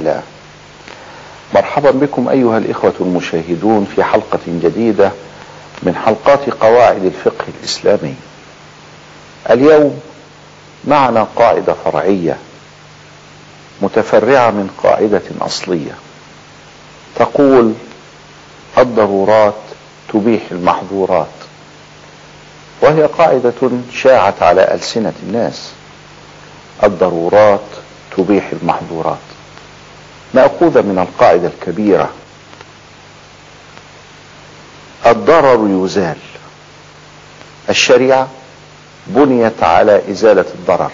لا مرحبا بكم أيها الإخوة المشاهدون في حلقة جديدة من حلقات قواعد الفقه الإسلامي. اليوم معنا قاعدة فرعية متفرعة من قاعدة أصلية. تقول الضرورات تبيح المحظورات. وهي قاعدة شاعت على ألسنة الناس الضرورات تبيح المحظورات. مأخوذة من القاعدة الكبيرة. الضرر يزال. الشريعة بنيت على إزالة الضرر.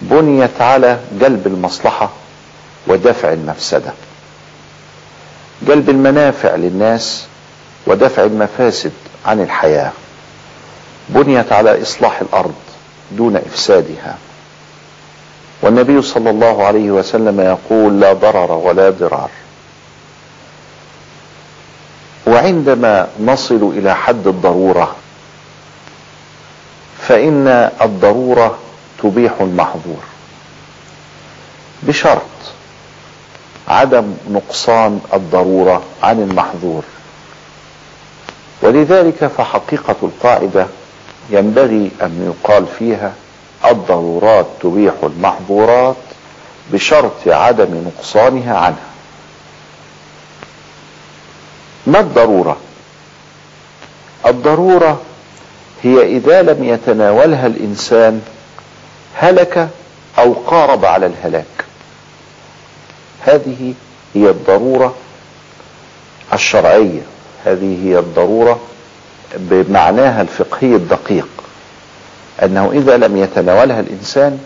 بنيت على جلب المصلحة ودفع المفسدة. جلب المنافع للناس ودفع المفاسد عن الحياة. بنيت على إصلاح الأرض دون إفسادها. والنبي صلى الله عليه وسلم يقول لا ضرر ولا ضرار. وعندما نصل إلى حد الضرورة فإن الضرورة تبيح المحظور. بشرط عدم نقصان الضرورة عن المحظور. ولذلك فحقيقة القاعدة ينبغي أن يقال فيها الضرورات تبيح المحظورات بشرط عدم نقصانها عنها. ما الضرورة؟ الضرورة هي إذا لم يتناولها الإنسان هلك أو قارب على الهلاك. هذه هي الضرورة الشرعية. هذه هي الضرورة بمعناها الفقهي الدقيق. أنه إذا لم يتناولها الإنسان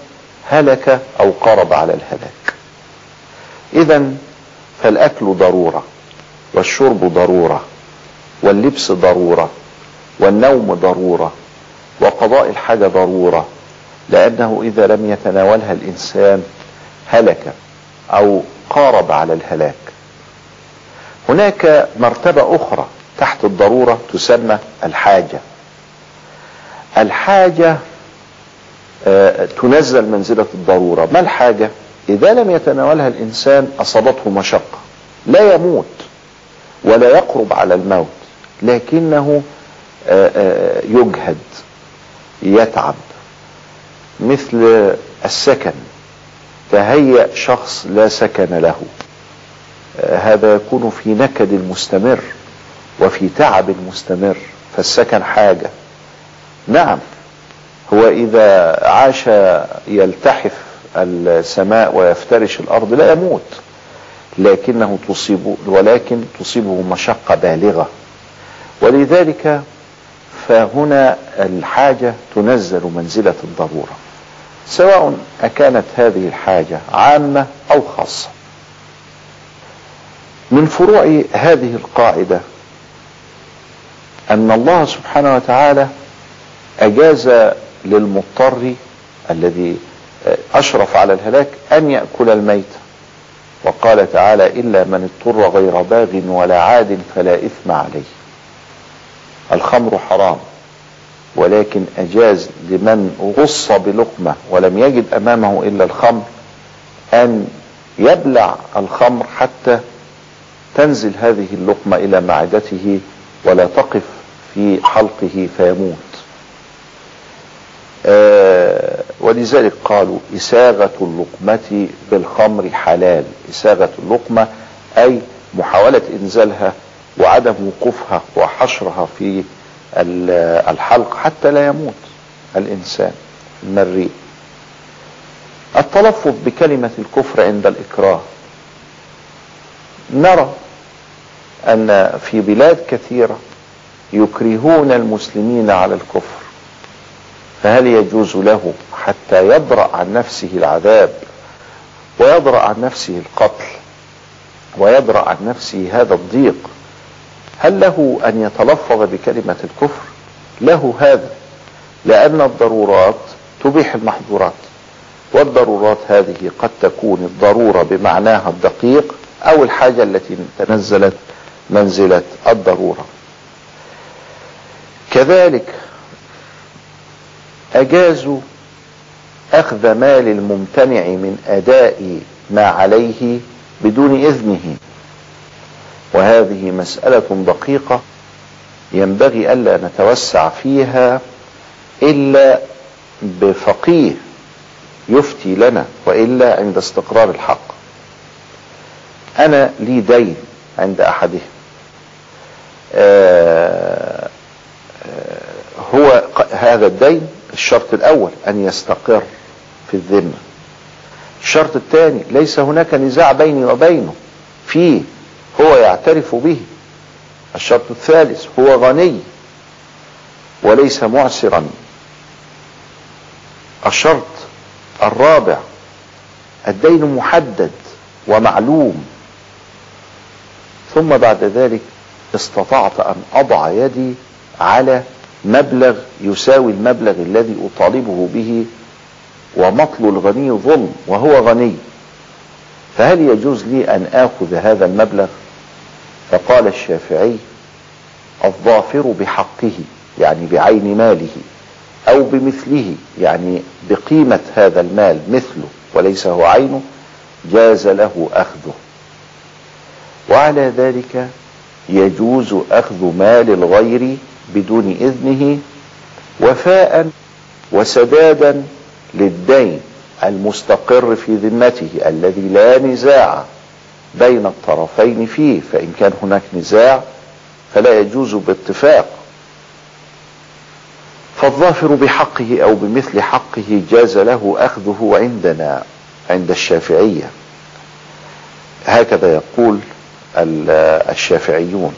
هلك أو قرب على الهلاك. اذا فالأكل ضرورة والشرب ضرورة واللبس ضرورة والنوم ضرورة وقضاء الحاجة ضرورة لأنه إذا لم يتناولها الإنسان هلك أو قارب على الهلاك. هناك مرتبة أخرى تحت الضرورة تسمى الحاجة. الحاجة تنزل منزلة الضرورة. ما الحاجة؟ إذا لم يتناولها الإنسان أصابته مشقة. لا يموت ولا يقرب على الموت لكنه يجهد يتعب. مثل السكن. تهيأ شخص لا سكن له. هذا يكون في نكد مستمر وفي تعب مستمر فالسكن حاجة. نعم. هو إذا عاش يلتحف السماء ويفترش الأرض لا يموت لكنه تصيب ولكن تصيبه مشقة بالغة. ولذلك فهنا الحاجة تنزل منزلة الضرورة. سواء أكانت هذه الحاجة عامة أو خاصة. من فروع هذه القاعدة أن الله سبحانه وتعالى أجاز للمضطر الذي أشرف على الهلاك أن يأكل الميت. وقال تعالى إلا من اضطر غير باغ ولا عاد فلا إثم عليه. الخمر حرام ولكن أجاز لمن غص بلقمة ولم يجد أمامه إلا الخمر أن يبلع الخمر حتى تنزل هذه اللقمة إلى معدته ولا تقف في حلقه فيموت. آه ولذلك قالوا إساغة اللقمة بالخمر حلال. إساغة اللقمة أي محاولة إنزالها وعدم وقوفها وحشرها في الحلق حتى لا يموت الإنسان المريء. التلفظ بكلمة الكفر عند الإكراه. نرى أن في بلاد كثيرة يكرهون المسلمين على الكفر. فهل يجوز له حتى يدرأ عن نفسه العذاب ويدرأ عن نفسه القتل ويدرأ عن نفسه هذا الضيق؟ هل له أن يتلفظ بكلمة الكفر؟ له هذا لأن الضرورات تبيح المحظورات والضرورات هذه قد تكون الضرورة بمعناها الدقيق أو الحاجة التي تنزلت منزلة الضرورة. كذلك أجازوا أخذ مال الممتنع من أداء ما عليه بدون إذنه. وهذه مسألة دقيقة ينبغي ألا نتوسع فيها إلا بفقيه يفتي لنا وإلا عند استقرار الحق. أنا لي دين عند أحدهم آه، آه، هو هذا الدين الشرط الأول أن يستقر في الذمة. الشرط الثاني ليس هناك نزاع بيني وبينه. فيه هو يعترف به. الشرط الثالث هو غني وليس معسرا. الشرط الرابع الدين محدد ومعلوم. ثم بعد ذلك استطعت أن أضع يدي على مبلغ يساوي المبلغ الذي أطالبه به ومطل الغني ظلم وهو غني. فهل يجوز لي أن آخذ هذا المبلغ؟ فقال الشافعي الظافر بحقه يعني بعين ماله أو بمثله يعني بقيمة هذا المال مثله وليس هو عينه جاز له أخذه. وعلى ذلك يجوز أخذ مال الغير بدون إذنه وفاء وسدادا للدين المستقر في ذمته الذي لا نزاع بين الطرفين فيه فإن كان هناك نزاع فلا يجوز باتفاق فالظافر بحقه أو بمثل حقه جاز له أخذه عندنا عند الشافعية. هكذا يقول الشافعيون.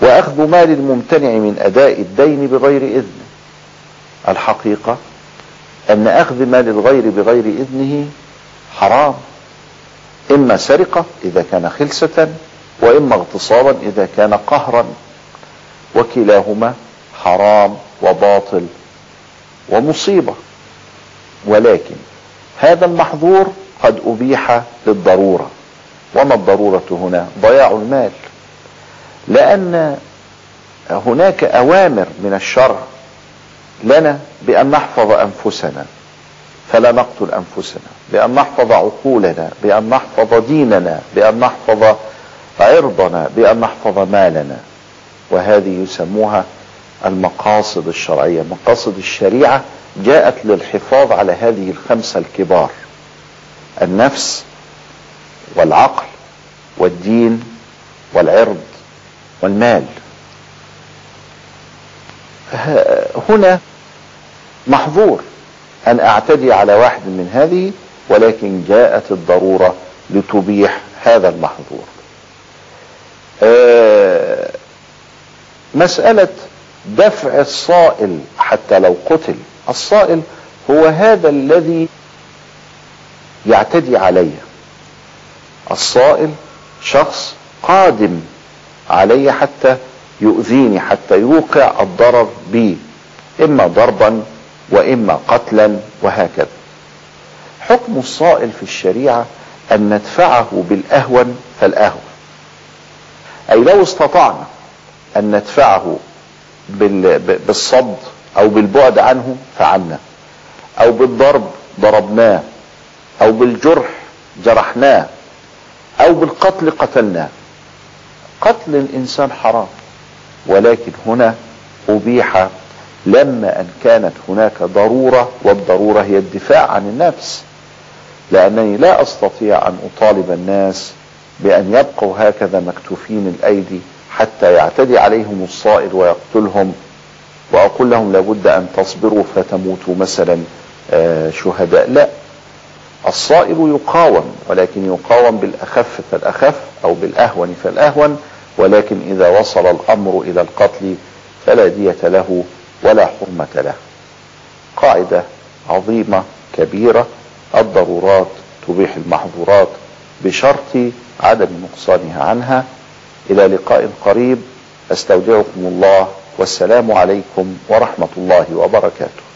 وأخذ مال الممتنع من أداء الدين بغير إذن. الحقيقة أن أخذ مال الغير بغير إذنه حرام. إما سرقة إذا كان خلسة وإما اغتصابا إذا كان قهرا. وكلاهما حرام وباطل ومصيبة. ولكن هذا المحظور قد أبيح للضرورة. وما الضرورة هنا؟ ضياع المال. لأن هناك أوامر من الشرع لنا بأن نحفظ أنفسنا. فلا نقتل أنفسنا. بأن نحفظ عقولنا. بأن نحفظ ديننا. بأن نحفظ عرضنا. بأن نحفظ مالنا. وهذه يسموها المقاصد الشرعية. مقاصد الشريعة جاءت للحفاظ على هذه الخمسة الكبار. النفس والعقل والدين والعرض. والمال. هنا محظور أن أعتدي على واحد من هذه ولكن جاءت الضرورة لتبيح هذا المحظور. آه، مسألة دفع الصائل حتى لو قتل. الصائل هو هذا الذي يعتدي علي الصائل شخص قادم علي حتى يؤذيني حتى يوقع الضرر بي إما ضربا وإما قتلا وهكذا. حكم الصائل في الشريعة أن ندفعه بالأهون فالأهون. أي لو استطعنا أن ندفعه بالصد أو بالبعد عنه فعلنا. أو بالضرب ضربناه. أو بالجرح جرحناه. أو بالقتل قتلناه. قتل الإنسان حرام. ولكن هنا أبيح لما أن كانت هناك ضرورة والضرورة هي الدفاع عن النفس. لأنني لا أستطيع أن أطالب الناس بأن يبقوا هكذا مكتوفين الأيدي حتى يعتدي عليهم الصائل ويقتلهم. وأقول لهم لابد أن تصبروا فتموتوا مثلا آه، شهداء. لا. الصائل يقاوم ولكن يقاوم بالأخف فالأخف أو بالأهون فالأهون. ولكن إذا وصل الأمر إلى القتل فلا دية له ولا حرمة له. قاعدة عظيمة كبيرة الضرورات تبيح المحظورات بشرط عدم نقصانها عنها. إلى لقاء قريب أستودعكم الله والسلام عليكم ورحمة الله وبركاته.